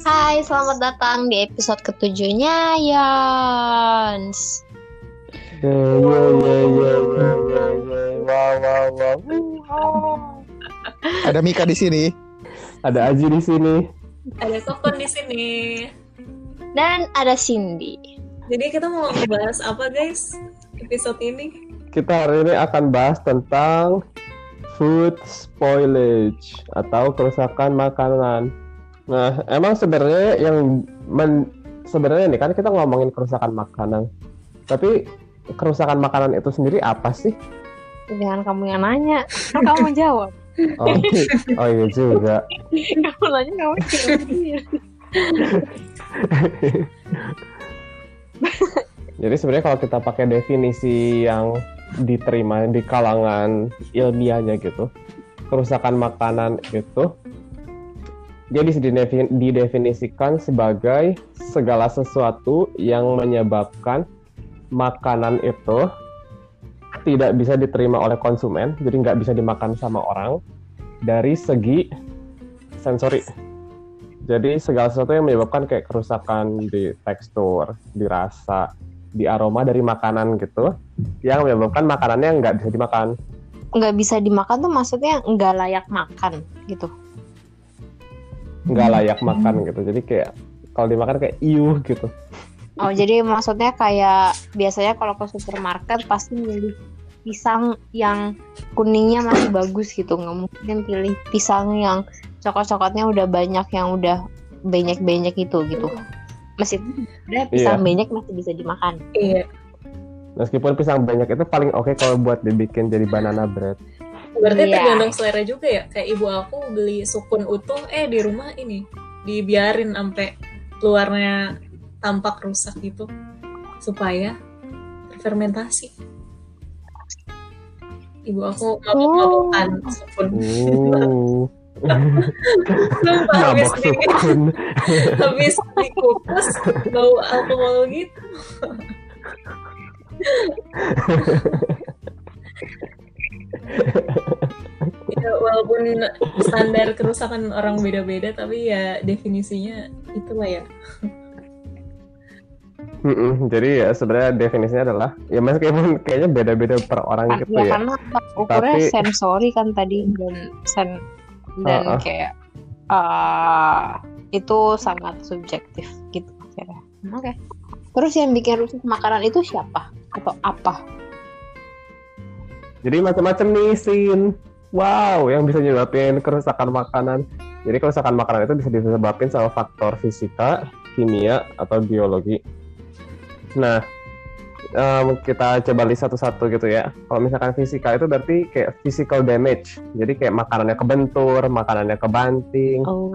Hai, selamat datang di episode ketujuhnya Yons. Ada Mika di sini. Ada Aji di sini. Ada Kokon di sini. Dan ada Cindy. Jadi kita mau ngebahas apa guys episode ini? Kita hari ini akan bahas tentang food spoilage atau kerusakan makanan. Nah, emang sebenarnya yang men, sebenarnya nih kan kita ngomongin kerusakan makanan. Tapi kerusakan makanan itu sendiri apa sih? Jangan kamu yang nanya, kan kamu jawab. Oh, oh iya juga. kamu nanya kamu. Jadi sebenarnya kalau kita pakai definisi yang diterima di kalangan ilmiahnya gitu, kerusakan makanan itu dia didefinisikan sebagai segala sesuatu yang menyebabkan makanan itu tidak bisa diterima oleh konsumen, jadi nggak bisa dimakan sama orang dari segi sensori. Jadi segala sesuatu yang menyebabkan kayak kerusakan di tekstur, di rasa, di aroma dari makanan gitu, yang menyebabkan makanannya nggak bisa dimakan. Nggak bisa dimakan tuh maksudnya nggak layak makan gitu. Nggak layak makan gitu. Jadi kayak kalau dimakan kayak iuh gitu. Oh, jadi maksudnya kayak biasanya kalau ke supermarket pasti milih pisang yang kuningnya masih bagus gitu. Nggak mungkin pilih pisang yang coklat-coklatnya udah banyak yang udah banyak-banyak itu gitu. Meskipun udah pisang Iya. banyak masih bisa dimakan. Iya. Meskipun pisang banyak itu paling oke kalau buat dibikin jadi banana bread. Berarti Iya. tergantung selera juga ya. Kayak ibu aku beli sukun utuh, eh di rumah ini dibiarin sampai luarnya tampak rusak gitu supaya terfermentasi. Ibu aku mabuk-mabukan sukun. Uh, Sumpah, habis, di, habis dikukus bau alkohol gitu. ya, walaupun standar kerusakan orang beda-beda tapi ya definisinya itulah ya Mm-mm, jadi ya sebenarnya definisinya adalah ya meskipun kayaknya beda-beda per orang gitu ya, ya. karena ukurnya Tapi- sensori kan tadi dan sen dan Uh-uh. kayak ah itu sangat subjektif gitu akhirnya. Oke. Terus yang bikin rusak makanan itu siapa atau apa? Jadi macam-macam nih Sin. Wow, yang bisa nyebabin kerusakan makanan. Jadi kerusakan makanan itu bisa disebabkan sama faktor fisika, kimia, atau biologi. Nah, em, kita coba list satu-satu gitu ya. Kalau misalkan fisika itu berarti kayak physical damage. Jadi kayak makanannya kebentur, makanannya kebanting. Oh.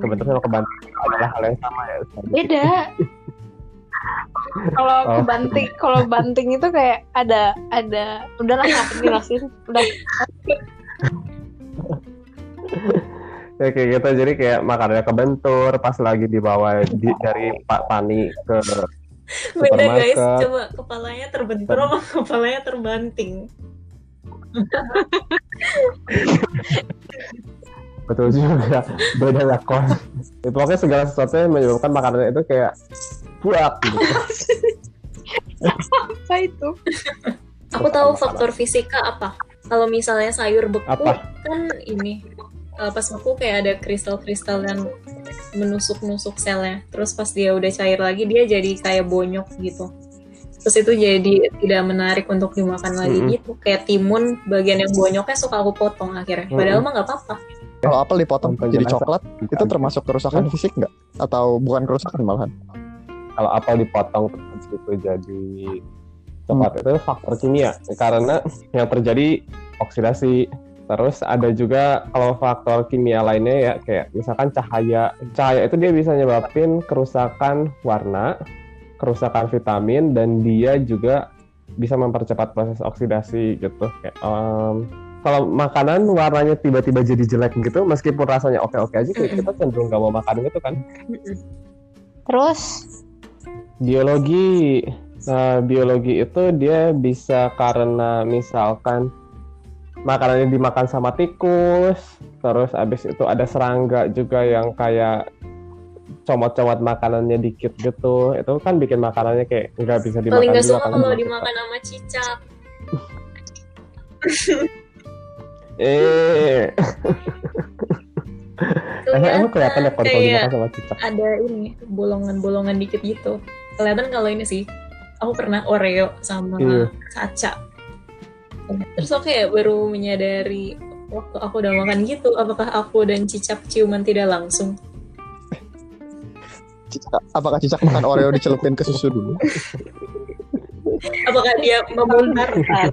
Kebentur sama kebanting adalah hal yang sama ya. Beda. kalau Oh. banting, kalau banting itu kayak ada ada udahlah nggak penting lah sih. Udah. Ya, kayak gitu. Jadi kayak makanannya kebentur pas lagi dibawa di, dari Pak Pani ke beda guys. coba kepalanya terbentur sama kepalanya terbanting. Betul juga. Beda ya kon itu pokoknya segala sesuatu yang menyebabkan makanannya itu kayak buak gitu. apa itu? aku tahu faktor fisika apa kalau misalnya sayur beku Apa? kan ini eh, pas beku kayak ada kristal-kristal yang menusuk-nusuk selnya terus pas dia udah cair lagi dia jadi kayak bonyok gitu terus itu jadi tidak menarik untuk dimakan lagi Mm-mm. gitu kayak timun bagian yang bonyoknya suka aku potong akhirnya padahal mah nggak apa-apa Kalau apel dipotong jadi coklat, itu termasuk kerusakan fisik nggak? Atau bukan kerusakan malahan? Kalau apel dipotong terus itu jadi coklat itu faktor kimia. Karena yang terjadi oksidasi. Terus ada juga kalau faktor kimia lainnya ya kayak misalkan cahaya. Cahaya itu dia bisa nyebabin kerusakan warna kerusakan vitamin dan dia juga bisa mempercepat proses oksidasi gitu. Kayak em, kalau makanan warnanya tiba-tiba jadi jelek gitu meskipun rasanya oke-oke aja kita cenderung nggak mau makan gitu kan. Terus Biologi. Nah, biologi itu dia bisa karena misalkan makanannya dimakan sama tikus, terus abis itu ada serangga juga yang kayak comot-comot makanannya dikit gitu. Itu kan bikin makanannya kayak nggak bisa dimakan paling nggak suka kan kalau sama dimakan sama cicak. Eh. Emang, emang kelihatan ya kalau dimakan sama cicak? ada ini bolongan-bolongan dikit gitu kelihatan kalau ini sih aku pernah Oreo sama Iya. Caca terus aku kayak baru menyadari waktu aku udah makan gitu apakah aku dan cicak ciuman tidak langsung Cicak, apakah cicak makan Oreo dicelupin ke susu dulu? apakah dia memutarkan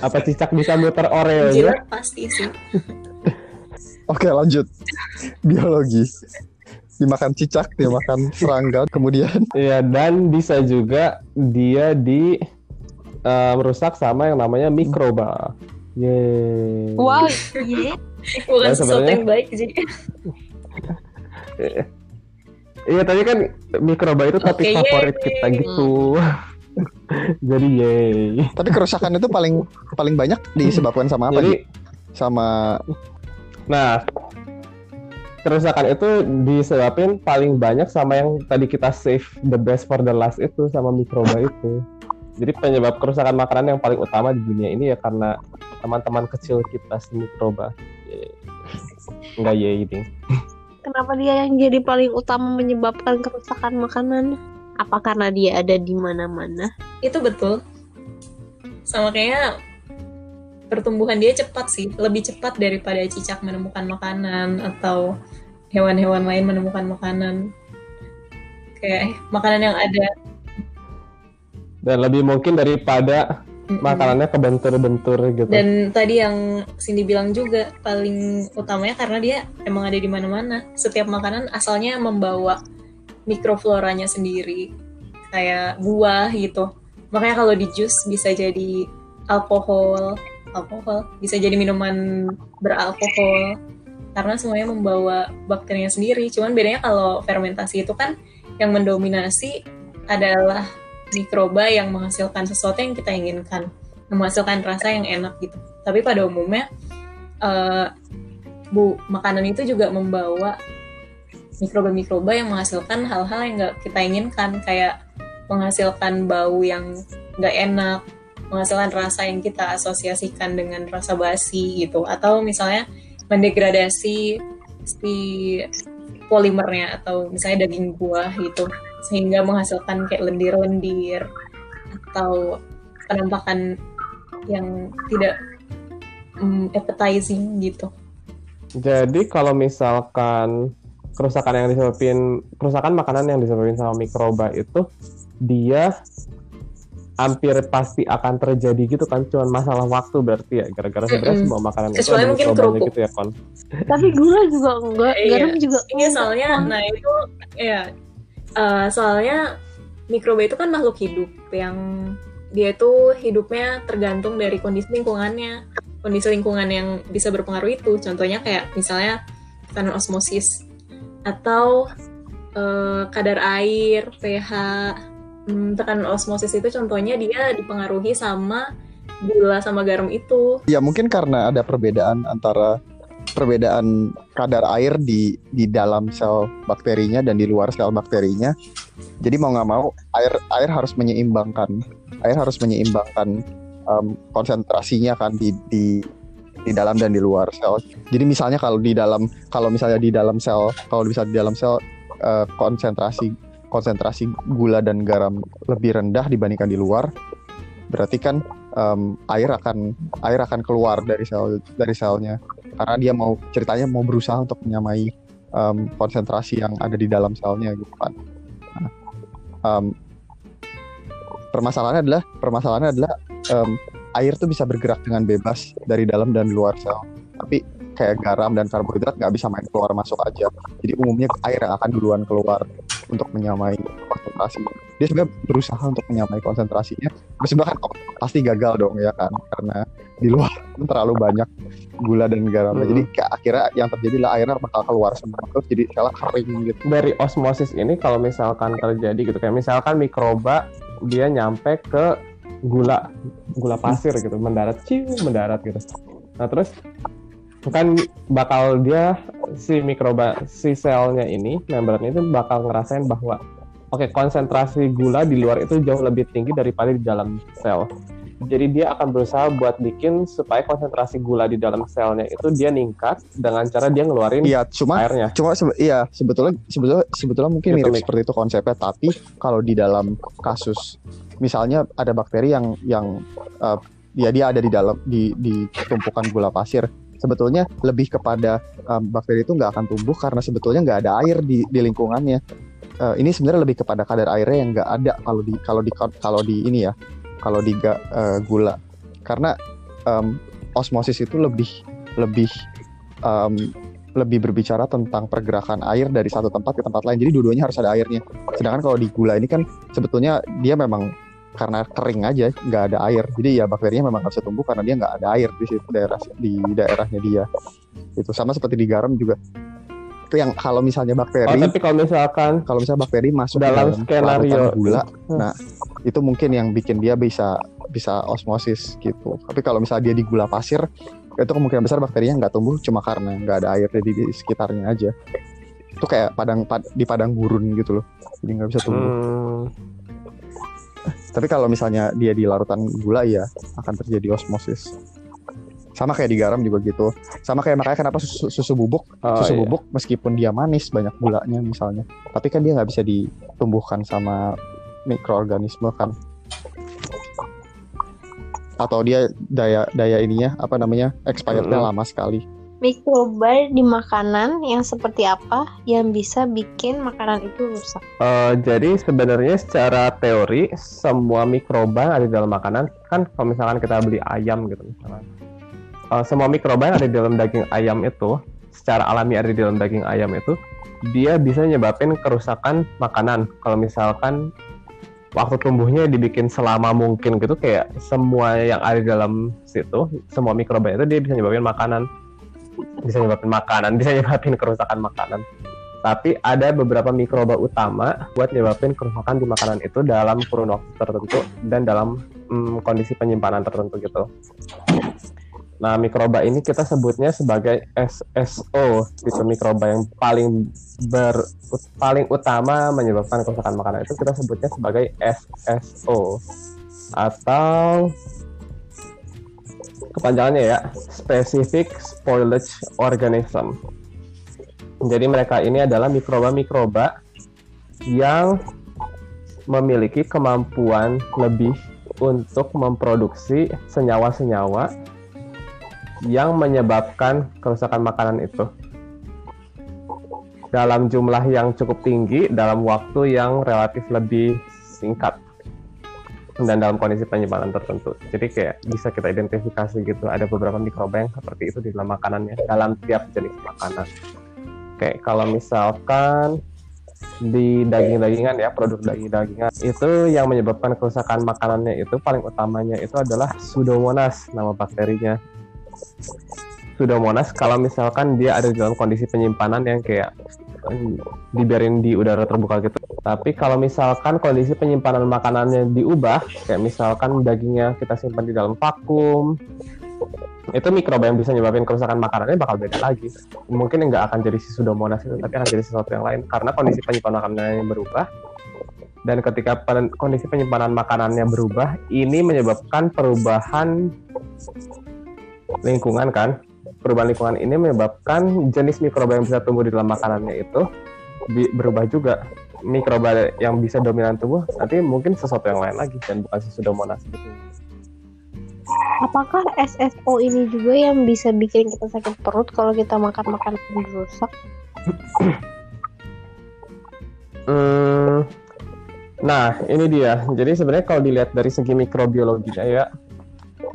apa cicak bisa muter oreo ya pasti sih Oke lanjut. Biologi. Dimakan cicak, dimakan serangga, kemudian Iya dan bisa juga dia di eh, merusak sama yang namanya mikroba. Yeay. Wow, iya. bukan Ya, sesuatu yang baik sih Iya tadi kan mikroba itu topik Oke, favorit yeay. kita gitu. Jadi yeay. tapi kerusakan itu paling paling banyak disebabkan sama apa? Jadi? Sama nah kerusakan itu disebabin paling banyak sama yang tadi kita save the best for the last itu sama mikroba itu. Jadi penyebab kerusakan makanan yang paling utama di dunia ini ya karena teman-teman kecil kita si mikroba. Enggak yeay ding. Kenapa dia yang jadi paling utama menyebabkan kerusakan makanan? Apa karena dia ada di mana-mana? itu betul sama kayak pertumbuhan dia cepat sih lebih cepat daripada cicak menemukan makanan atau hewan-hewan lain menemukan makanan. Kayak eh, makanan yang ada. Dan lebih mungkin daripada mm-mm. makanannya kebentur-bentur gitu. dan tadi yang Cindy bilang juga paling utamanya karena dia emang ada di mana-mana. Setiap makanan asalnya membawa mikrofloranya sendiri kayak buah gitu. Makanya kalau di jus bisa jadi alkohol alkohol. Bisa jadi minuman beralkohol. Karena semuanya membawa bakterinya sendiri. Cuman bedanya kalau fermentasi itu kan yang mendominasi adalah mikroba yang menghasilkan sesuatu yang kita inginkan. Menghasilkan rasa yang enak gitu. Tapi pada umumnya eh, bu makanan itu juga membawa mikroba-mikroba yang menghasilkan hal-hal yang nggak kita inginkan. Kayak menghasilkan bau yang nggak enak menghasilkan rasa yang kita asosiasikan dengan rasa basi gitu atau misalnya mendegradasi si polimernya atau misalnya daging buah gitu sehingga menghasilkan kayak lendir-lendir atau penampakan yang tidak mm, appetizing gitu. Jadi kalau misalkan kerusakan yang disebabin kerusakan makanan yang disebabin sama mikroba itu dia hampir pasti akan terjadi gitu kan cuman masalah waktu berarti ya gara-gara sebenarnya Mm-mm. semua makanan itu Kecuali ada mungkin kerupuk. gitu ya kon Tapi gula juga enggak, Iya. garam juga Iya soalnya, nah itu ya eh, soalnya mikroba itu kan makhluk hidup yang dia itu hidupnya tergantung dari kondisi lingkungannya, kondisi lingkungan yang bisa berpengaruh itu. Contohnya kayak misalnya tekanan osmosis atau eh, kadar air, pH. Hmm, tekanan osmosis itu contohnya dia dipengaruhi sama gula sama garam itu. ya mungkin karena ada perbedaan antara perbedaan kadar air di di dalam sel bakterinya dan di luar sel bakterinya. Jadi mau nggak mau air air harus menyeimbangkan air harus menyeimbangkan em, konsentrasinya kan di di di dalam dan di luar sel. Jadi misalnya kalau di dalam kalau misalnya di dalam sel kalau bisa di dalam sel eh, konsentrasi konsentrasi gula dan garam lebih rendah dibandingkan di luar, berarti kan em, air akan air akan keluar dari sel dari selnya karena dia mau ceritanya mau berusaha untuk menyamai em, konsentrasi yang ada di dalam selnya gitu kan. Nah, em, permasalahannya adalah permasalahannya adalah em, air tuh bisa bergerak dengan bebas dari dalam dan luar sel. Tapi kayak garam dan karbohidrat nggak bisa main keluar masuk aja. Jadi umumnya air yang akan duluan keluar untuk menyamai konsentrasi. Dia sebenarnya berusaha untuk menyamai konsentrasinya. Tapi sebenarnya kan oh, pasti gagal dong ya kan karena di luar terlalu banyak gula dan garam. Hmm. Jadi akhirnya yang terjadi lah airnya bakal keluar semua terus jadi sel kering gitu. dari osmosis ini kalau misalkan terjadi gitu kayak misalkan mikroba dia nyampe ke gula gula pasir gitu mendarat ciu mendarat gitu nah terus kan bakal dia si mikroba si selnya ini membrannya itu bakal ngerasain bahwa oke konsentrasi gula di luar itu jauh lebih tinggi daripada di dalam sel. Jadi dia akan berusaha buat bikin supaya konsentrasi gula di dalam selnya itu dia ningkat dengan cara dia ngeluarin Iya, cuma airnya. cuma sebe- iya sebetulnya sebetulnya sebetulnya mungkin Gitu, mirip seperti itu konsepnya tapi kalau di dalam kasus misalnya ada bakteri yang yang eh, ya dia ada di dalam di di tumpukan gula pasir sebetulnya lebih kepada em, bakteri itu nggak akan tumbuh karena sebetulnya nggak ada air di di lingkungannya Eh, ini sebenarnya lebih kepada kadar airnya yang nggak ada kalau di kalau di kalau di ini ya kalau di eh, gula karena em, osmosis itu lebih lebih em, lebih berbicara tentang pergerakan air dari satu tempat ke tempat lain. Jadi dua-duanya harus ada airnya. Sedangkan kalau di gula ini kan sebetulnya dia memang karena kering aja, nggak ada air. Jadi ya bakterinya memang nggak bisa tumbuh karena dia nggak ada air di situ daerah di daerahnya dia. Itu sama seperti di garam juga. Itu yang kalau misalnya Oh, bakteri, tapi kalau misalkan kalau misalnya bakteri masuk dalam dalam skenario gula, Hmm. nah itu mungkin yang bikin dia bisa bisa osmosis gitu. Tapi kalau misalnya dia di gula pasir, itu kemungkinan besar bakterinya nggak tumbuh cuma karena nggak ada air di, di sekitarnya aja. Itu kayak padang pad- di padang gurun gitu loh, jadi nggak bisa tumbuh. hmm, Tapi kalau misalnya dia di larutan gula ya akan terjadi osmosis. Sama kayak di garam juga gitu. Sama kayak makanya kenapa susu, susu bubuk oh, susu iya. bubuk meskipun dia manis banyak gulanya misalnya tapi kan dia nggak bisa ditumbuhkan sama mikroorganisme kan atau dia daya daya ininya apa namanya expirednya lama sekali Mikroba di makanan yang seperti apa yang bisa bikin makanan itu rusak? Eh, jadi sebenarnya secara teori semua mikroba yang ada di dalam makanan kan kalau misalkan kita beli ayam gitu misalkan eh, semua mikroba yang ada di dalam daging ayam itu secara alami ada di dalam daging ayam itu dia bisa nyebabin kerusakan makanan kalau misalkan waktu tumbuhnya dibikin selama mungkin gitu kayak semua yang ada di dalam situ semua mikroba itu dia bisa nyebabin makanan bisa nyebabin makanan bisa nyebabin kerusakan makanan tapi ada beberapa mikroba utama buat nyebabin kerusakan di makanan itu dalam kurun waktu tertentu dan dalam mm, kondisi penyimpanan tertentu gitu. Nah, mikroba ini kita sebutnya sebagai SSO, tipe mikroba yang paling ber paling utama menyebabkan kerusakan makanan itu kita sebutnya sebagai SSO atau kepanjangannya ya Specific Spoilage Organism. Jadi mereka ini adalah mikroba-mikroba yang memiliki kemampuan lebih untuk memproduksi senyawa-senyawa yang menyebabkan kerusakan makanan itu dalam jumlah yang cukup tinggi dalam waktu yang relatif lebih singkat dan dalam kondisi penyimpanan tertentu. Jadi kayak bisa kita identifikasi gitu ada beberapa mikroba yang seperti itu di dalam makanannya dalam tiap jenis makanan. Kayak kalau misalkan di daging-dagingan ya produk daging-dagingan itu yang menyebabkan kerusakan makanannya itu paling utamanya itu adalah Pseudomonas nama bakterinya. Pseudomonas kalau misalkan dia ada di dalam kondisi penyimpanan yang kayak dibiarin di udara terbuka gitu. Tapi kalau misalkan kondisi penyimpanan makanannya diubah, kayak misalkan dagingnya kita simpan di dalam vakum, itu mikroba yang bisa nyebabin kerusakan makanannya bakal beda lagi. Mungkin nggak akan jadi si Pseudomonas itu, tapi akan jadi sesuatu yang lain karena kondisi penyimpanan makanannya berubah. Dan ketika pen- kondisi penyimpanan makanannya berubah, ini menyebabkan perubahan lingkungan kan. Perubahan lingkungan ini menyebabkan jenis mikroba yang bisa tumbuh di dalam makanannya itu berubah juga. Mikroba yang bisa dominan tubuh nanti mungkin sesuatu yang lain lagi dan bukan si Pseudomonas gitu. Apakah SSO ini juga yang bisa bikin kita sakit perut kalau kita makan makanan yang rusak? Hmm, nah, ini dia. Jadi sebenarnya kalau dilihat dari segi mikrobiologinya ya,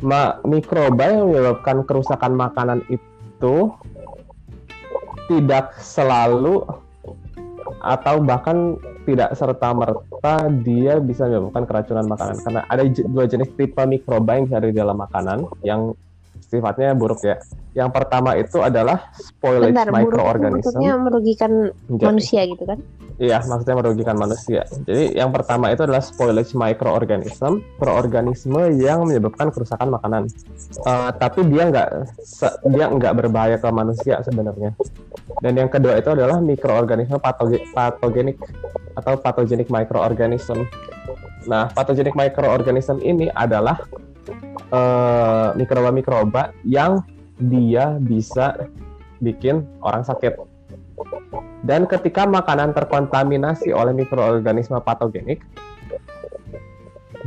ma mikroba yang menyebabkan kerusakan makanan itu tidak selalu atau bahkan tidak serta merta dia bisa menyebabkan keracunan makanan. Karena ada dua jenis tipe mikroba yang ada di dalam makanan yang sifatnya buruk ya. Yang pertama itu adalah spoilage Bentar, microorganism. maksudnya merugikan Ja- manusia gitu kan? Iya, maksudnya merugikan manusia. Jadi yang pertama itu adalah spoilage microorganism, mikroorganisme yang menyebabkan kerusakan makanan. Eh, tapi dia nggak dia nggak berbahaya ke manusia sebenarnya. Dan yang kedua itu adalah mikroorganisme patoge- patogenik atau pathogenic microorganism. Nah, pathogenic microorganism ini adalah eh, mikroba-mikroba yang dia bisa bikin orang sakit. Dan ketika makanan terkontaminasi oleh mikroorganisme patogenik,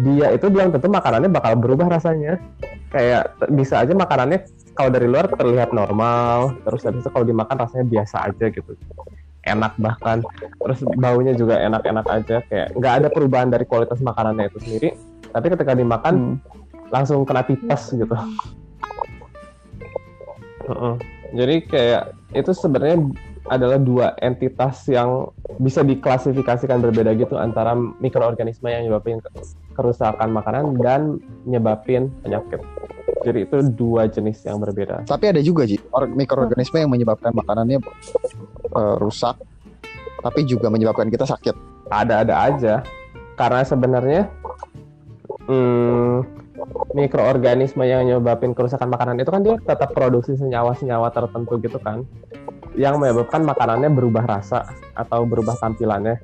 dia itu belum tentu makanannya bakal berubah rasanya. Kayak bisa aja makanannya kalau dari luar terlihat normal, terus habis itu kalau dimakan rasanya biasa aja gitu. Enak bahkan, terus baunya juga enak-enak aja, kayak nggak ada perubahan dari kualitas makanannya itu sendiri. Tapi ketika dimakan Hmm. Langsung kena tipes gitu. Heeh. Jadi kayak itu sebenarnya adalah dua entitas yang bisa diklasifikasikan berbeda gitu antara mikroorganisme yang nyebabin ke- kerusakan makanan dan nyebabin penyakit. Jadi itu dua jenis yang berbeda. Tapi ada juga Ji, or- mikroorganisme yang menyebabkan makanannya eh, rusak, tapi juga menyebabkan kita sakit. Ada-ada aja. Karena sebenarnya hmm, mikroorganisme yang nyebabin kerusakan makanan itu kan dia tetap produksi senyawa-senyawa tertentu gitu kan. Yang menyebabkan makanannya berubah rasa atau berubah tampilannya.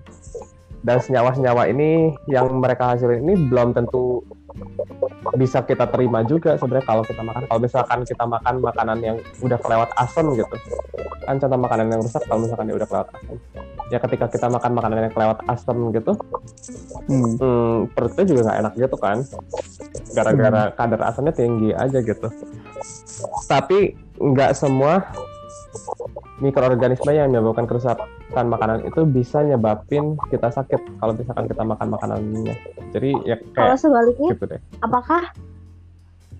Dan senyawa-senyawa ini yang mereka hasilin ini belum tentu bisa kita terima juga sebenarnya kalau kita makan. Kalau misalkan kita makan makanan yang udah kelewat asam gitu. Kan contoh makanan yang rusak kalau misalkan dia udah kelewat asam ya ketika kita makan makanan yang kelewat asam gitu Hmm. hmm, perutnya juga nggak enak gitu kan. Gara-gara kadar asamnya tinggi aja gitu. Tapi nggak semua mikroorganisme yang menyebabkan kerusakan makanan itu bisa nyebabin kita sakit kalau misalkan kita makan makanannya. Jadi ya Kalau kayak sebaliknya, gitu deh. apakah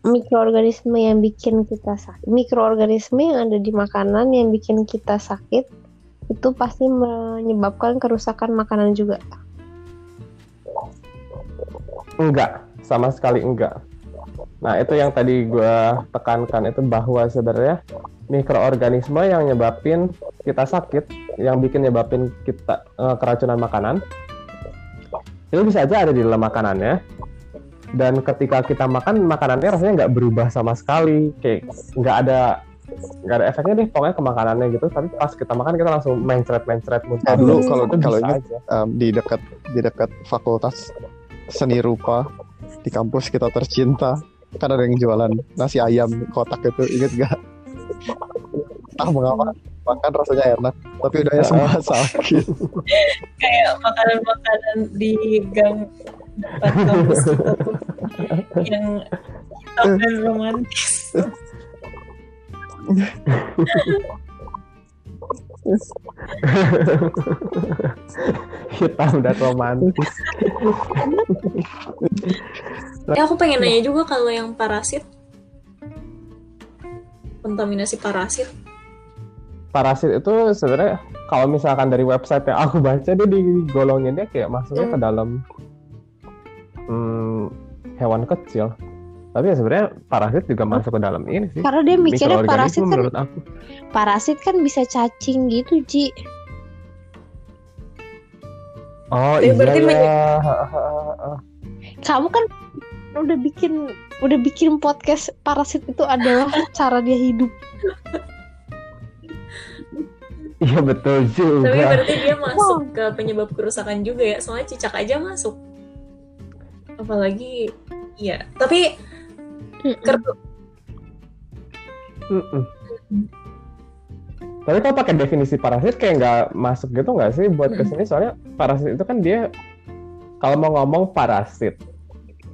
mikroorganisme yang bikin kita sakit, mikroorganisme yang ada di makanan yang bikin kita sakit itu pasti menyebabkan kerusakan makanan juga. enggak sama sekali enggak. Nah itu yang tadi gue tekankan itu bahwa sebenarnya mikroorganisme yang nyebabin kita sakit yang bikin nyebabin kita eh, keracunan makanan itu bisa aja ada di dalam makanannya dan ketika kita makan makanannya rasanya nggak berubah sama sekali kayak nggak ada nggak ada efeknya deh pokoknya ke makanannya gitu tapi pas kita makan kita langsung mencret mencret muntah dulu kalau- kalau aja. Em, di dekat di dekat fakultas seni rupa di kampus kita tercinta kan ada yang jualan nasi ayam kotak itu inget gak? Ah mengapa makan rasanya enak tapi udah ya semua sakit. kayak makanan-makanan di gang depan kampus kita tuh yang hitam dan romantis hitam dan romantis ya aku pengen nanya juga kalau yang parasit kontaminasi parasit? Parasit itu sebenarnya kalau misalkan dari website yang aku baca dia digolonginnya kayak masuknya ke dalam hmm, hewan kecil. Tapi ya sebenarnya parasit juga masuk ke dalam ini sih. Karena dia mikirnya parasit mikroorganisme kan menurut aku. parasit kan bisa cacing gitu, Ji. oh Tapi iya berarti ya Kamu kan udah bikin udah bikin podcast parasit itu adalah cara dia hidup. iya betul tapi juga berarti dia masuk ke penyebab kerusakan juga ya. Soalnya cicak aja masuk. Apalagi ya tapi ker-. Tapi kalau pakai definisi parasit kayak nggak masuk gitu nggak sih buat ke sini? Soalnya parasit itu kan dia kalau mau ngomong parasit,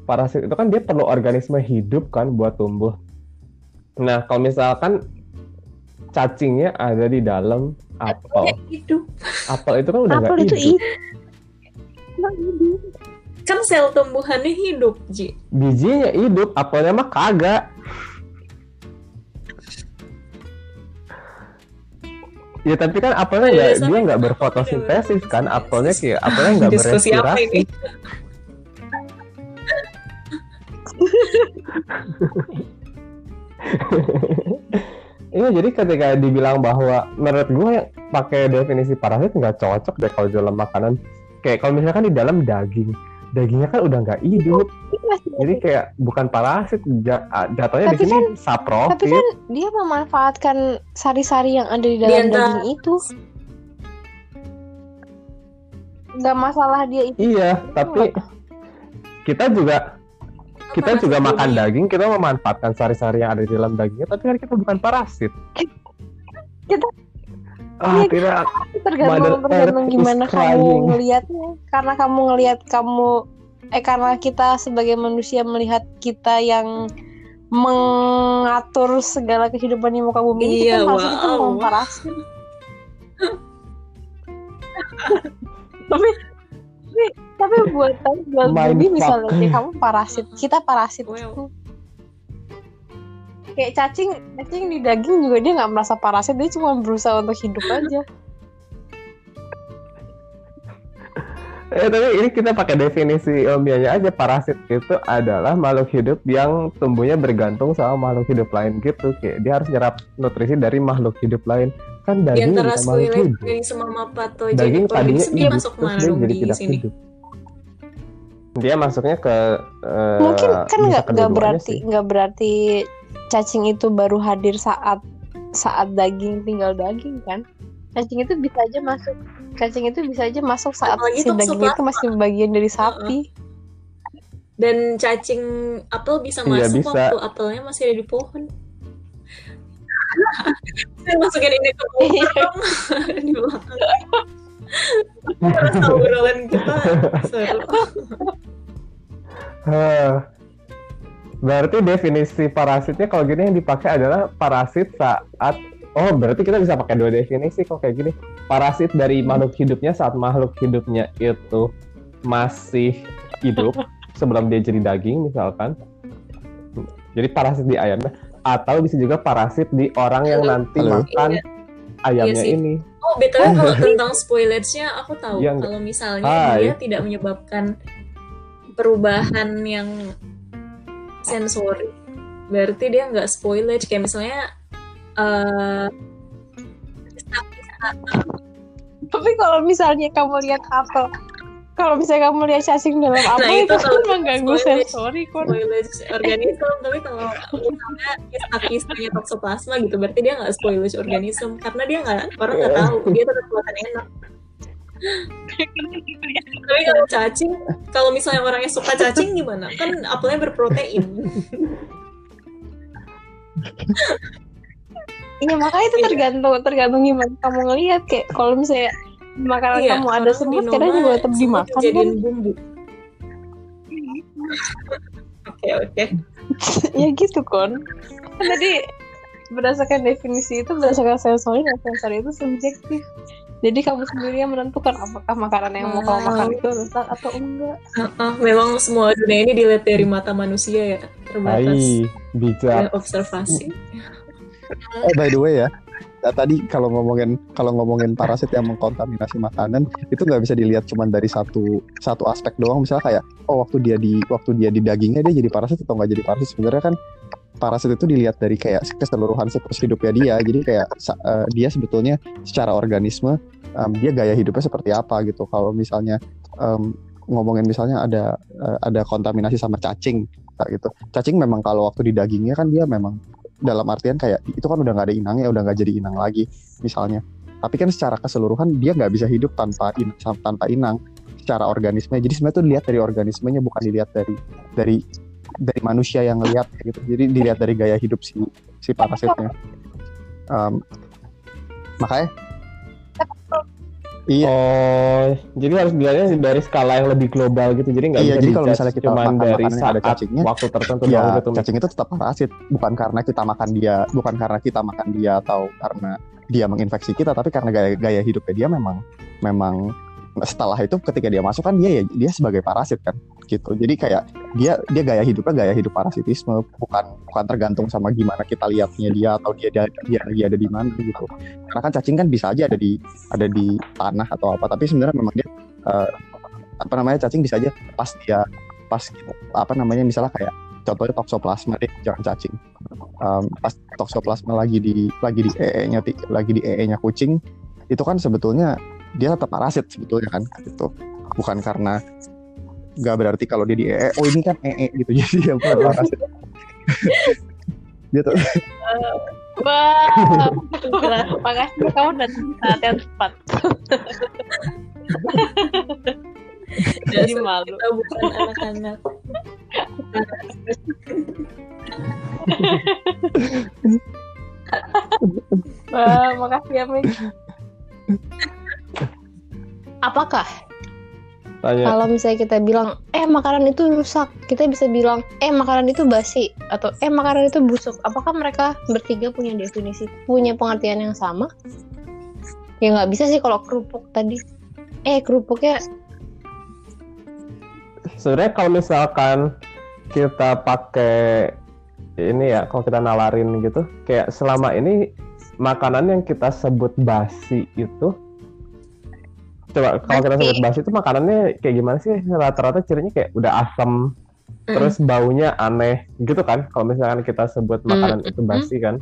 parasit itu kan dia perlu organisme hidup kan buat tumbuh. Nah kalau misalkan cacingnya ada di dalam apel, hidup apel itu kan udah nggak Apel itu hidup. hidup. kan sel tumbuhannya hidup Ji Bijinya hidup, apelnya mah kagak. Ya tapi kan apelnya nggak Iya, sama dia nggak berfotosintesis kan, apelnya kayak apelnya nggak berespirasi. Ini? Iya jadi ketika dibilang bahwa menurut gue pakai definisi parasit nggak cocok deh kalau dalam makanan. Kayak kalau misalkan di dalam daging, dagingnya kan udah nggak hidup. Jadi kayak bukan parasit, ah, jatuhnya di Tapi sini Tapi saprofit. kan dia memanfaatkan sari-sari yang ada di Di dalam antara- daging itu. Gak masalah dia itu. Iya, tapi kita juga kita Parasit juga makan daging, kita memanfaatkan sari-sari yang ada di dalam dagingnya, tapi kan kita bukan parasit. Kita- ah, Iya, tidak tergantung tergantung gimana kamu crying. ngelihatnya. Karena kamu ngelihat kamu eh karena kita sebagai manusia melihat kita yang mengatur segala kehidupan di muka bumi ini Iya, kita masuk itu wow. parasit. tapi tapi tapi buat buat Mindfuck. bumi misalnya kayak kamu parasit. Kita parasit. Wow. kayak cacing cacing di daging juga dia nggak merasa parasit. Dia cuma berusaha untuk hidup aja. Eh, tapi ini kita pakai definisi ilmiahnya aja. Parasit itu adalah makhluk hidup yang tumbuhnya bergantung sama makhluk hidup lain gitu. Kayak dia harus nyerap nutrisi dari makhluk hidup lain. Kan Di daging antara bukan makhluk hidup. dari semua patogen daging tadinya organisme dia hidup masuk terus mana dia jadi di tidak sini? hidup dia masuknya ke eh, mungkin kan nggak nggak berarti nggak berarti cacing itu baru hadir saat saat daging tinggal daging kan cacing itu bisa aja masuk cacing itu bisa aja masuk saat Apalagi si daging itu masih bagian dari sapi Dan cacing apel bisa Iya, masuk bisa. waktu apelnya masih ada di pohon. Saya masukin ini ke pohon di belakang. Obrolan kita seru. Hah. Berarti definisi parasitnya kalau gini yang dipakai adalah parasit saat Oh, berarti kita bisa pakai dua definisi kok kayak gini. Parasit dari makhluk hidupnya saat makhluk hidupnya itu masih hidup sebelum dia jadi daging misalkan. Jadi parasit di ayamnya atau bisa juga parasit di orang yang Halo. nanti Halo. makan ayamnya Iya ini. Oh, btw kalau tentang spoilage-nya aku tahu Iya, kalau misalnya Hai. dia tidak menyebabkan perubahan yang sensori, berarti dia nggak spoilage. Kayak misalnya eh tapi kalau misalnya kamu lihat apel kalau misalnya kamu lihat cacing dalam apel itu itu, kan kalau mengganggu spoilage. sensori kan spoilage organisme tapi kalau misalnya kisah-kisahnya toksoplasma gitu berarti dia nggak spoilage organisme karena dia nggak orang nggak tahu dia tetap kelihatan enak tapi kalau cacing kalau misalnya orangnya suka cacing gimana? Kan apelnya berprotein. Iya makanya itu Iya. tergantung tergantung gimana kamu ngelihat. Kayak kalau misalnya makanan Iya, kamu ada semut Noma juga tetap dimakan kan? bumbu. Oke oke. Ya gitu kon. Kan tadi berdasarkan definisi itu berdasarkan sensori dan sensori itu subjektif jadi kamu sendiri yang menentukan apakah makanan yang mau kamu makan itu lezat atau enggak memang semua dunia ini dilihat dari mata manusia ya terbatas Ai, bijak. ya, observasi Eh, by the way ya, eh, tadi kalau ngomongin kalau ngomongin parasit yang mengkontaminasi makanan itu nggak bisa dilihat cuma dari satu satu aspek doang. Misalnya kayak oh waktu dia di waktu dia di dagingnya dia jadi parasit atau nggak jadi parasit. Sebenarnya kan parasit itu dilihat dari kayak keseluruhan siklus hidupnya dia. Jadi kayak eh, dia sebetulnya secara organisme em, dia gaya hidupnya seperti apa gitu. Kalau misalnya em, ngomongin misalnya ada eh, ada kontaminasi sama cacing gitu. Cacing memang kalau waktu di dagingnya kan dia memang dalam artian kayak itu kan udah nggak ada inangnya udah nggak jadi inang lagi misalnya tapi kan secara keseluruhan dia nggak bisa hidup tanpa in, tanpa inang secara organisme jadi sebenarnya tuh dilihat dari organismenya bukan dilihat dari dari dari manusia yang ngelihat gitu jadi dilihat dari gaya hidup si si parasitnya Em, makanya iya Oh, jadi harus dilihatnya dari skala yang lebih global gitu. Jadi nggak Iya, bisa jadi kalau misalnya kita makan dari makanan yang ada saat cacingnya, waktu tertentu ya gitu. cacing itu tetap parasit bukan karena kita makan dia bukan karena kita makan dia atau karena dia menginfeksi kita tapi karena gaya gaya hidupnya dia memang memang setelah itu ketika dia masuk kan dia ya dia sebagai parasit kan gitu. Jadi kayak dia dia gaya hidupnya gaya hidup parasitisme bukan bukan tergantung sama gimana kita lihatnya dia atau dia dia dia lagi ada di mana gitu. Karena kan cacing kan bisa aja ada di ada di tanah atau apa tapi sebenarnya memang dia eh, apa namanya cacing bisa aja pas dia pas apa namanya misalnya kayak contohnya toksoplasma deh jangan cacing. Um, pas toksoplasma lagi di lagi di ee-nya ti- lagi di ee-nya kucing itu kan sebetulnya dia tetap parasit sebetulnya kan gitu. Bukan karena nggak berarti kalau dia di ee oh ini kan ee gitu jadi dia bukan parasit gitu Wah, makasih kamu datang saat yang tepat. Jadi malu. kita bukan anak-anak Wah, makasih ya, Mik. Apakah Tanya. kalau misalnya kita bilang, eh makanan itu rusak, kita bisa bilang, eh makanan itu basi, atau eh makanan itu busuk. Apakah mereka bertiga punya definisi, punya pengertian yang sama? Ya nggak bisa sih kalau kerupuk tadi. Eh kerupuknya Sebenarnya kalau misalkan kita pakai ini ya, kalau kita nawarin gitu, kayak selama ini makanan yang kita sebut basi itu coba kalau kita sebut basi itu makanannya kayak gimana sih? Rata-rata cirinya kayak udah asam terus baunya aneh gitu kan? Kalau misalkan kita sebut makanan Mm, itu mm, basi kan?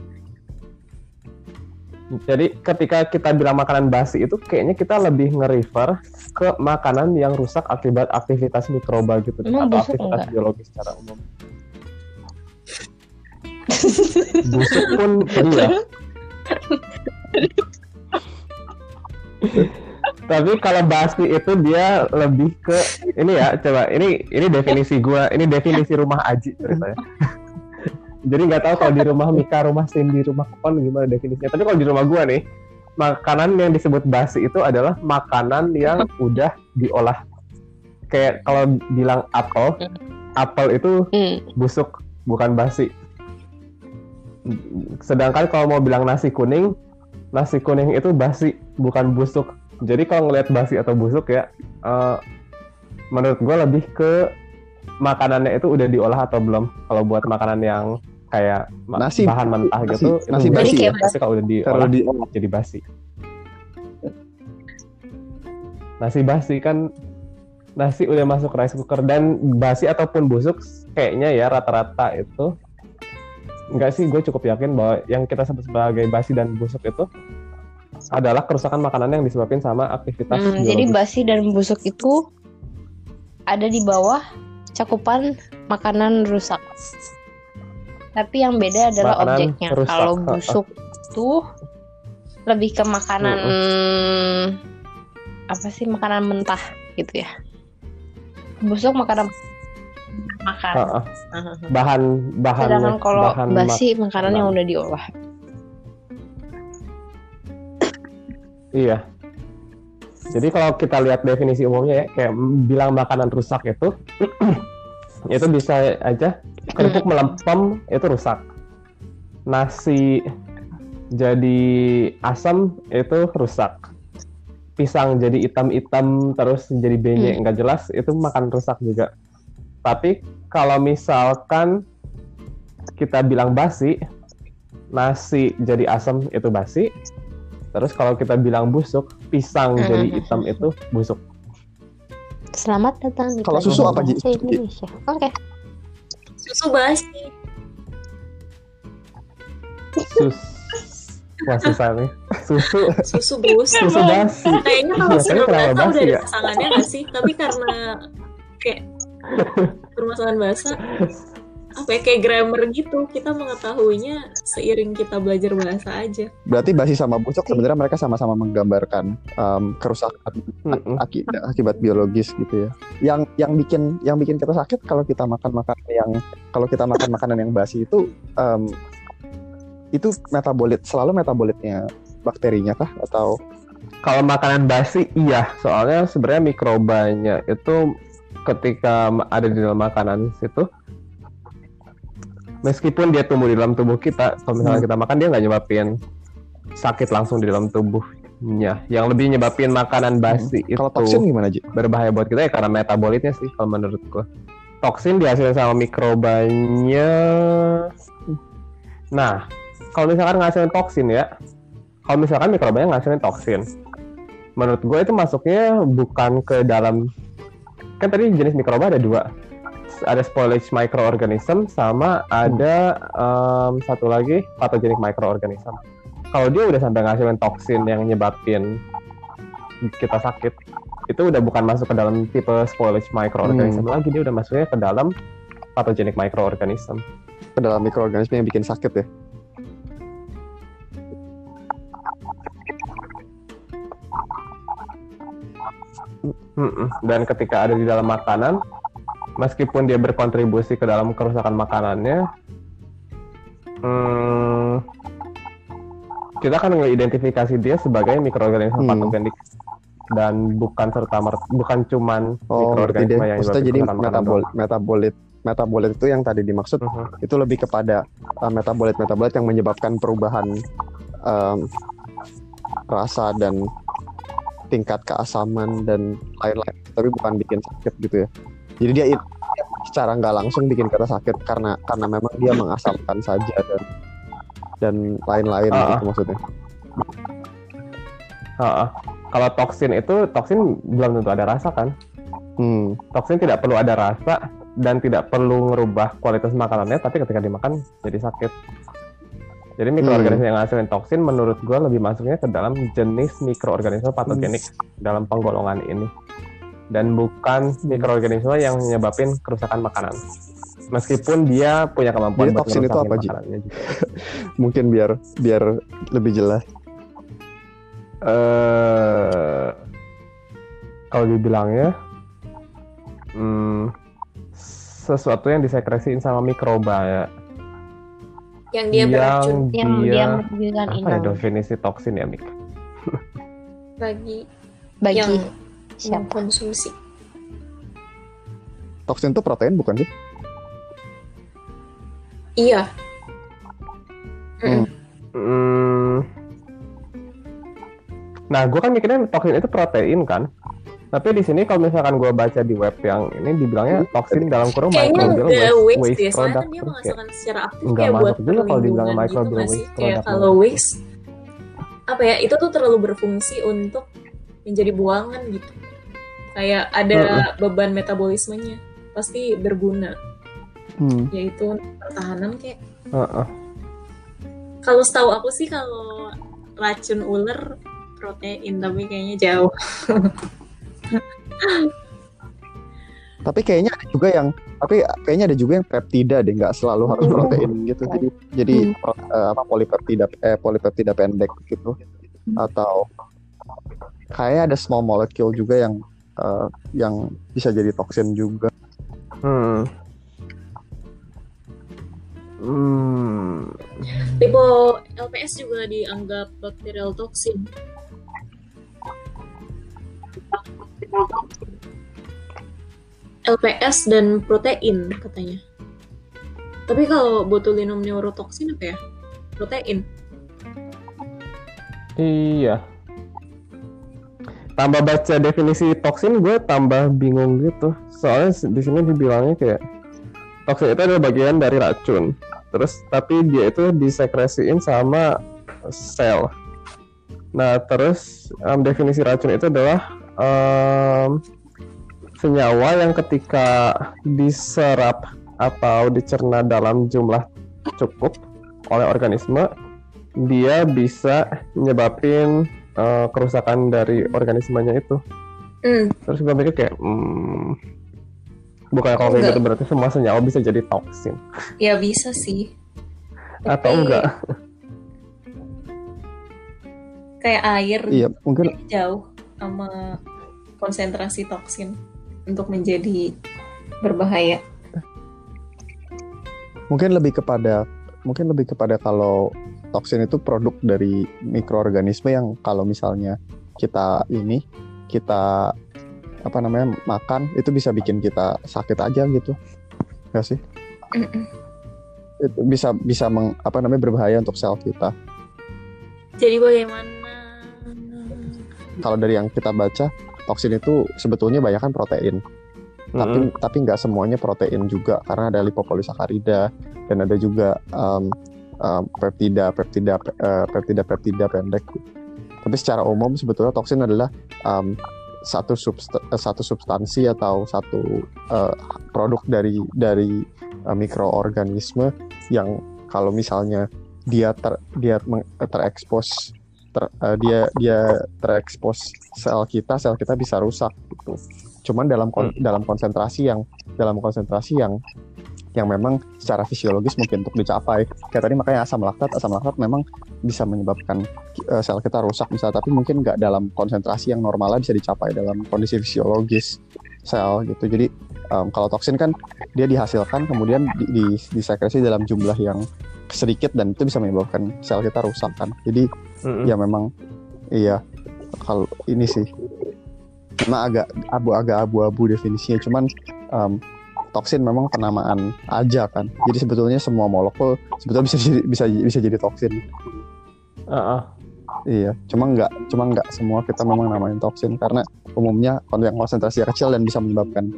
Jadi ketika kita bilang makanan basi itu kayaknya kita lebih nge-refer ke makanan yang rusak akibat aktivitas mikroba gitu Emang atau aktivitas enggak? biologis secara umum. Busuk pun iya tapi kalau basi itu dia lebih ke ini ya coba ini ini definisi gua ini definisi rumah Aji ceritanya. Jadi nggak tahu kalau di rumah Mika rumah Cindy rumah Kupon gimana definisinya. Tapi kalau di rumah gua nih makanan yang disebut basi itu adalah makanan yang udah diolah. Kayak kalau bilang apel apel itu hmm, busuk bukan basi sedangkan kalau mau bilang nasi kuning nasi kuning itu basi bukan busuk jadi kalau ngelihat basi atau busuk ya eh, menurut gue lebih ke makanannya itu udah diolah atau belum? Kalau buat makanan yang kayak Nasi- bahan mentah nasi- gitu nasi itu basi basi ya? tapi kalau udah diolah di jadi basi. Nasi basi kan nasi udah masuk rice cooker dan basi ataupun busuk kayaknya ya rata-rata itu. Enggak sih gue cukup yakin bahwa yang kita sebut sebagai basi dan busuk itu adalah kerusakan makanan yang disebabkan sama aktivitas hmm, jadi biologis. basi dan busuk itu ada di bawah cakupan makanan rusak. Tapi yang beda adalah Makanan objeknya. rusak, Kalau busuk tuh lebih ke makanan apa sih makanan mentah gitu ya. Busuk makanan makan. Bahan bahan Sedangkan kalau bahan basi makanan yang udah diolah. Iya. Jadi kalau kita lihat definisi umumnya ya, kayak bilang makanan rusak itu, itu bisa aja kerupuk melempem itu rusak. Nasi jadi asam itu rusak. Pisang jadi hitam-hitam terus jadi benyek nggak jelas itu makan rusak juga. Tapi kalau misalkan kita bilang basi, nasi jadi asam itu basi, Terus kalau kita bilang busuk, pisang Mm-mm. jadi hitam itu busuk. Selamat datang di Kalau susu apa, Ji? Indonesia. Oke. susu basi Sus Wah susah nih. Susu, susu bus susu basi. kayaknya kalau susu kenapa basi udah ada ya? pasangannya nggak sih tapi karena kayak permasalahan bahasa apa ya kayak grammar gitu. Kita mengetahuinya seiring kita belajar bahasa aja. Berarti basi sama busuk sebenarnya mereka sama-sama menggambarkan um, kerusakan aki- akibat biologis gitu ya. Yang yang bikin yang bikin kita sakit kalau kita makan makanan yang kalau kita makan makanan yang basi itu em, itu metabolit selalu metabolitnya bakterinya kah? Atau Kalau makanan basi iya, soalnya sebenarnya mikrobanya itu ketika ada di dalam makanan situ meskipun dia tumbuh di dalam tubuh kita, kalau misalnya Hmm. kita makan dia nggak nyebabin sakit langsung di dalam tubuhnya. Yang lebih nyebabin makanan basi itu kalau toksin gimana Ji? berbahaya buat kita ya karena metabolitnya sih kalau menurut gua. Toksin dihasilkan sama mikrobanya. Nah, kalau misalkan ngasilin toksin ya, kalau misalkan mikrobanya ngasilin toksin, menurut gue itu masuknya bukan ke dalam kan tadi jenis mikroba ada dua, ada spoilage microorganism sama ada em, satu lagi pathogenic microorganism. Kalau dia udah sampai ngasilin toksin yang nyebabin kita sakit, itu udah bukan masuk ke dalam tipe spoilage microorganism lagi, dia udah masuknya ke dalam pathogenic microorganism. ke dalam mikroorganisme yang bikin sakit ya. Mm-mm. Dan ketika ada di dalam makanan, meskipun dia berkontribusi ke dalam kerusakan makanannya, hmm, kita akan mengidentifikasi dia sebagai mikroorganisme Hmm. patogenik dan bukan serta bukan cuman Oh, mikroorganisme yang maksudnya jadi metabol metabolit metabolit itu yang tadi dimaksud doang. Mhm. itu lebih kepada uh, metabolit metabolit yang menyebabkan perubahan um, rasa dan tingkat keasaman dan lain-lain tapi bukan bikin sakit gitu ya jadi dia secara nggak langsung bikin kita sakit karena karena memang dia mengasamkan saja dan dan lain-lain Ah, gitu maksudnya Ha-ha. Kalau toksin itu toksin belum tentu ada rasa kan? hmm. Toksin tidak perlu ada rasa dan tidak perlu ngerubah kualitas makanannya, tapi ketika dimakan jadi sakit. Jadi mikroorganisme yang ngasilin toksin menurut gue lebih masuknya ke dalam jenis mikroorganisme patogenik dalam penggolongan ini. Dan bukan mikroorganisme yang menyebabin kerusakan makanan. Meskipun dia punya kemampuan Jadi toksin itu apa, Ji? makanannya juga. mungkin biar biar lebih jelas eh kalau dibilangnya hmm, sesuatu yang disekresiin sama mikroba ya Yang dia beracun yang dia, dia menunjukkan apa ya definisi toksin ya Mik? bagi bagi yang siapa mengkonsumsi. toksin itu protein bukan sih Iya. Hmm. Hmm. Nah, gue kan mikirnya toksin itu protein kan. Tapi di sini kalau misalkan gue baca di web yang ini dibilangnya toksin dalam kurung Kayaknya microbial udah waste, waste, waste deh, product. kan dia menghasilkan secara aktif nggak kayak buat masuk juga kalau dibilang perlindungan gitu waste Kayak product. kalau waste, apa ya, itu tuh terlalu berfungsi untuk menjadi buangan gitu. Kayak ada beban metabolismenya, pasti berguna, hmm. yaitu pertahanan kayak. Heeh. Kalau setahu aku sih kalau racun ular protein, tapi kayaknya jauh. Tapi kayaknya ada juga yang tapi kayaknya ada juga yang peptida deh, nggak selalu harus protein gitu. Jadi jadi pro- eh, apa polipeptida eh polipeptida pendek gitu atau kayak ada small molecule juga yang eh, yang bisa jadi toksin juga. Hmm. Hmm. Tipe LPS juga dianggap bacterial toxin. LPS dan protein katanya. Tapi kalau botulinum neurotoxin apa ya? Protein. Iya. Tambah baca definisi toksin, gue tambah bingung gitu. Soalnya di sini dibilangnya kayak toksin itu adalah bagian dari racun. Terus tapi dia itu disekresiin sama sel. Nah terus em, definisi racun itu adalah em, senyawa yang ketika diserap atau dicerna dalam jumlah cukup oleh organisme dia bisa nyebabin eh, kerusakan dari organismenya itu. Hmm, Terus gue mikir kayak, hmm, bukan kalau kayak gitu berarti semua senyawa bisa jadi toksin ya bisa sih. atau Tapi enggak? Kayak air Iya, mungkin jauh sama konsentrasi toksin untuk menjadi berbahaya. mungkin lebih kepada mungkin lebih kepada kalau toksin itu produk dari mikroorganisme yang kalau misalnya kita ini kita apa namanya makan itu bisa bikin kita sakit aja gitu. Nggak sih? Itu bisa bisa meng, apa namanya berbahaya untuk sel kita. Jadi bagaimana? kalau dari yang kita baca toksin itu sebetulnya banyak kan protein. Tapi Mm-mm. tapi nggak semuanya protein juga karena ada lipopolisakarida dan ada juga um, um, peptida peptida pe- eh, peptida peptida pendek. Tapi secara umum sebetulnya toksin adalah um, satu substa- eh, satu substansi atau satu eh, produk dari dari eh, mikroorganisme yang kalau misalnya dia ter dia terekspos ter- eh, dia dia terekspos sel kita sel kita bisa rusak gitu. Cuman dalam kon- dalam konsentrasi yang dalam konsentrasi yang yang memang secara fisiologis mungkin untuk dicapai. Kayak tadi makanya asam laktat asam laktat memang bisa menyebabkan eh, sel kita rusak misalnya tapi mungkin nggak dalam konsentrasi yang normalnya bisa dicapai dalam kondisi fisiologis sel gitu. Jadi em, kalau toksin kan dia dihasilkan kemudian di, di, disekresi dalam jumlah yang sedikit dan itu bisa menyebabkan sel kita rusak kan. Jadi Mm-mm. ya memang iya kalau ini sih. Cuma agak abu agak abu-abu definisinya cuman em, toksin memang penamaan aja kan jadi sebetulnya semua molekul sebetulnya bisa jadi, bisa bisa jadi toksin Ah, ah. iya cuma nggak cuma nggak semua kita memang namain toksin karena umumnya kon- yang konsentrasinya kecil dan bisa menyebabkan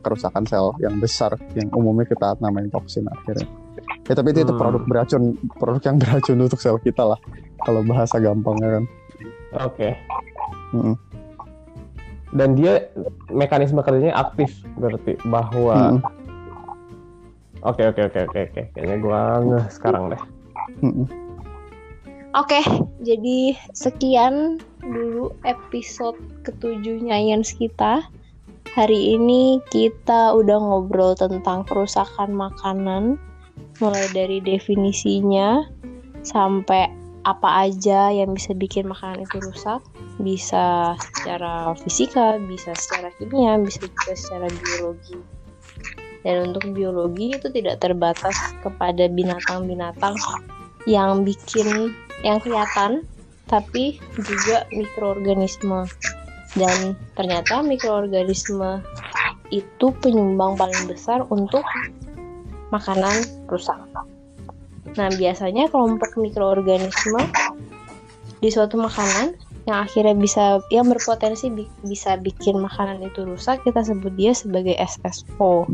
kerusakan sel yang besar yang umumnya kita namain toksin akhirnya ya tapi itu, itu Hmm. produk beracun produk yang beracun untuk sel kita lah kalau bahasa gampangnya kan Oke. Mm-mm. Dan dia mekanisme kerjanya aktif berarti bahwa Mm-mm. Oke oke oke oke oke. Kayaknya gua ngeh sekarang deh. Mm-mm. Oke, jadi sekian dulu episode ketujuhnya Yens kita. Hari ini kita udah ngobrol tentang kerusakan makanan, mulai dari definisinya sampai apa aja yang bisa bikin makanan itu rusak. Bisa secara fisika, bisa secara kimia, bisa juga secara biologi. Dan untuk biologi itu tidak terbatas kepada binatang-binatang yang bikin yang kelihatan tapi juga mikroorganisme dan ternyata mikroorganisme itu penyumbang paling besar untuk makanan rusak. Nah, biasanya kelompok mikroorganisme di suatu makanan yang akhirnya bisa yang berpotensi bi- bisa bikin makanan itu rusak, kita sebut dia sebagai SSO.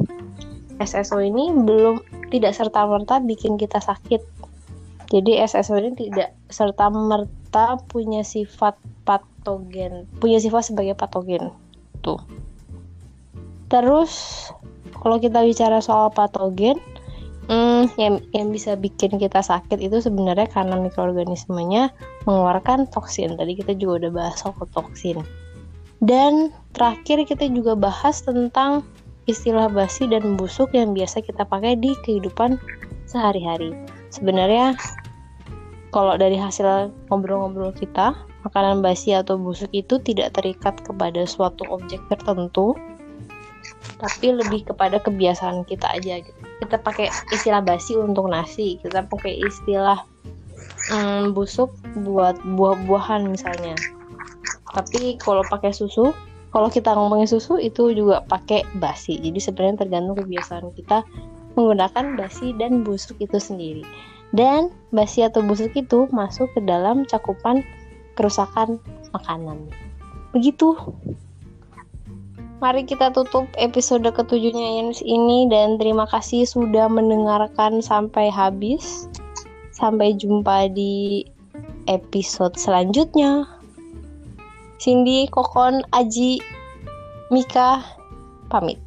SSO ini belum tidak serta-merta bikin kita sakit, jadi SSO ini tidak serta merta punya sifat patogen, punya sifat sebagai patogen. Tuh. Terus kalau kita bicara soal patogen, hmm, yang yang bisa bikin kita sakit itu sebenarnya karena mikroorganismenya mengeluarkan toksin. Tadi kita juga udah bahas soal toksin. Dan terakhir kita juga bahas tentang istilah basi dan busuk yang biasa kita pakai di kehidupan sehari-hari. Sebenarnya kalau dari hasil ngobrol-ngobrol kita, makanan basi atau busuk itu tidak terikat kepada suatu objek tertentu, tapi lebih kepada kebiasaan kita aja gitu. Kita pakai istilah basi untuk nasi, kita pakai istilah mm, busuk buat buah-buahan misalnya. Tapi kalau pakai susu, kalau kita ngomongin susu itu juga pakai basi. Jadi sebenarnya tergantung kebiasaan kita menggunakan basi dan busuk itu sendiri. Dan basi atau busuk itu masuk ke dalam cakupan kerusakan makanan. Begitu. Mari kita tutup episode ketujuhnya ini dan terima kasih sudah mendengarkan sampai habis. Sampai jumpa di episode selanjutnya. Cindy, Kokon, Aji, Mika, pamit.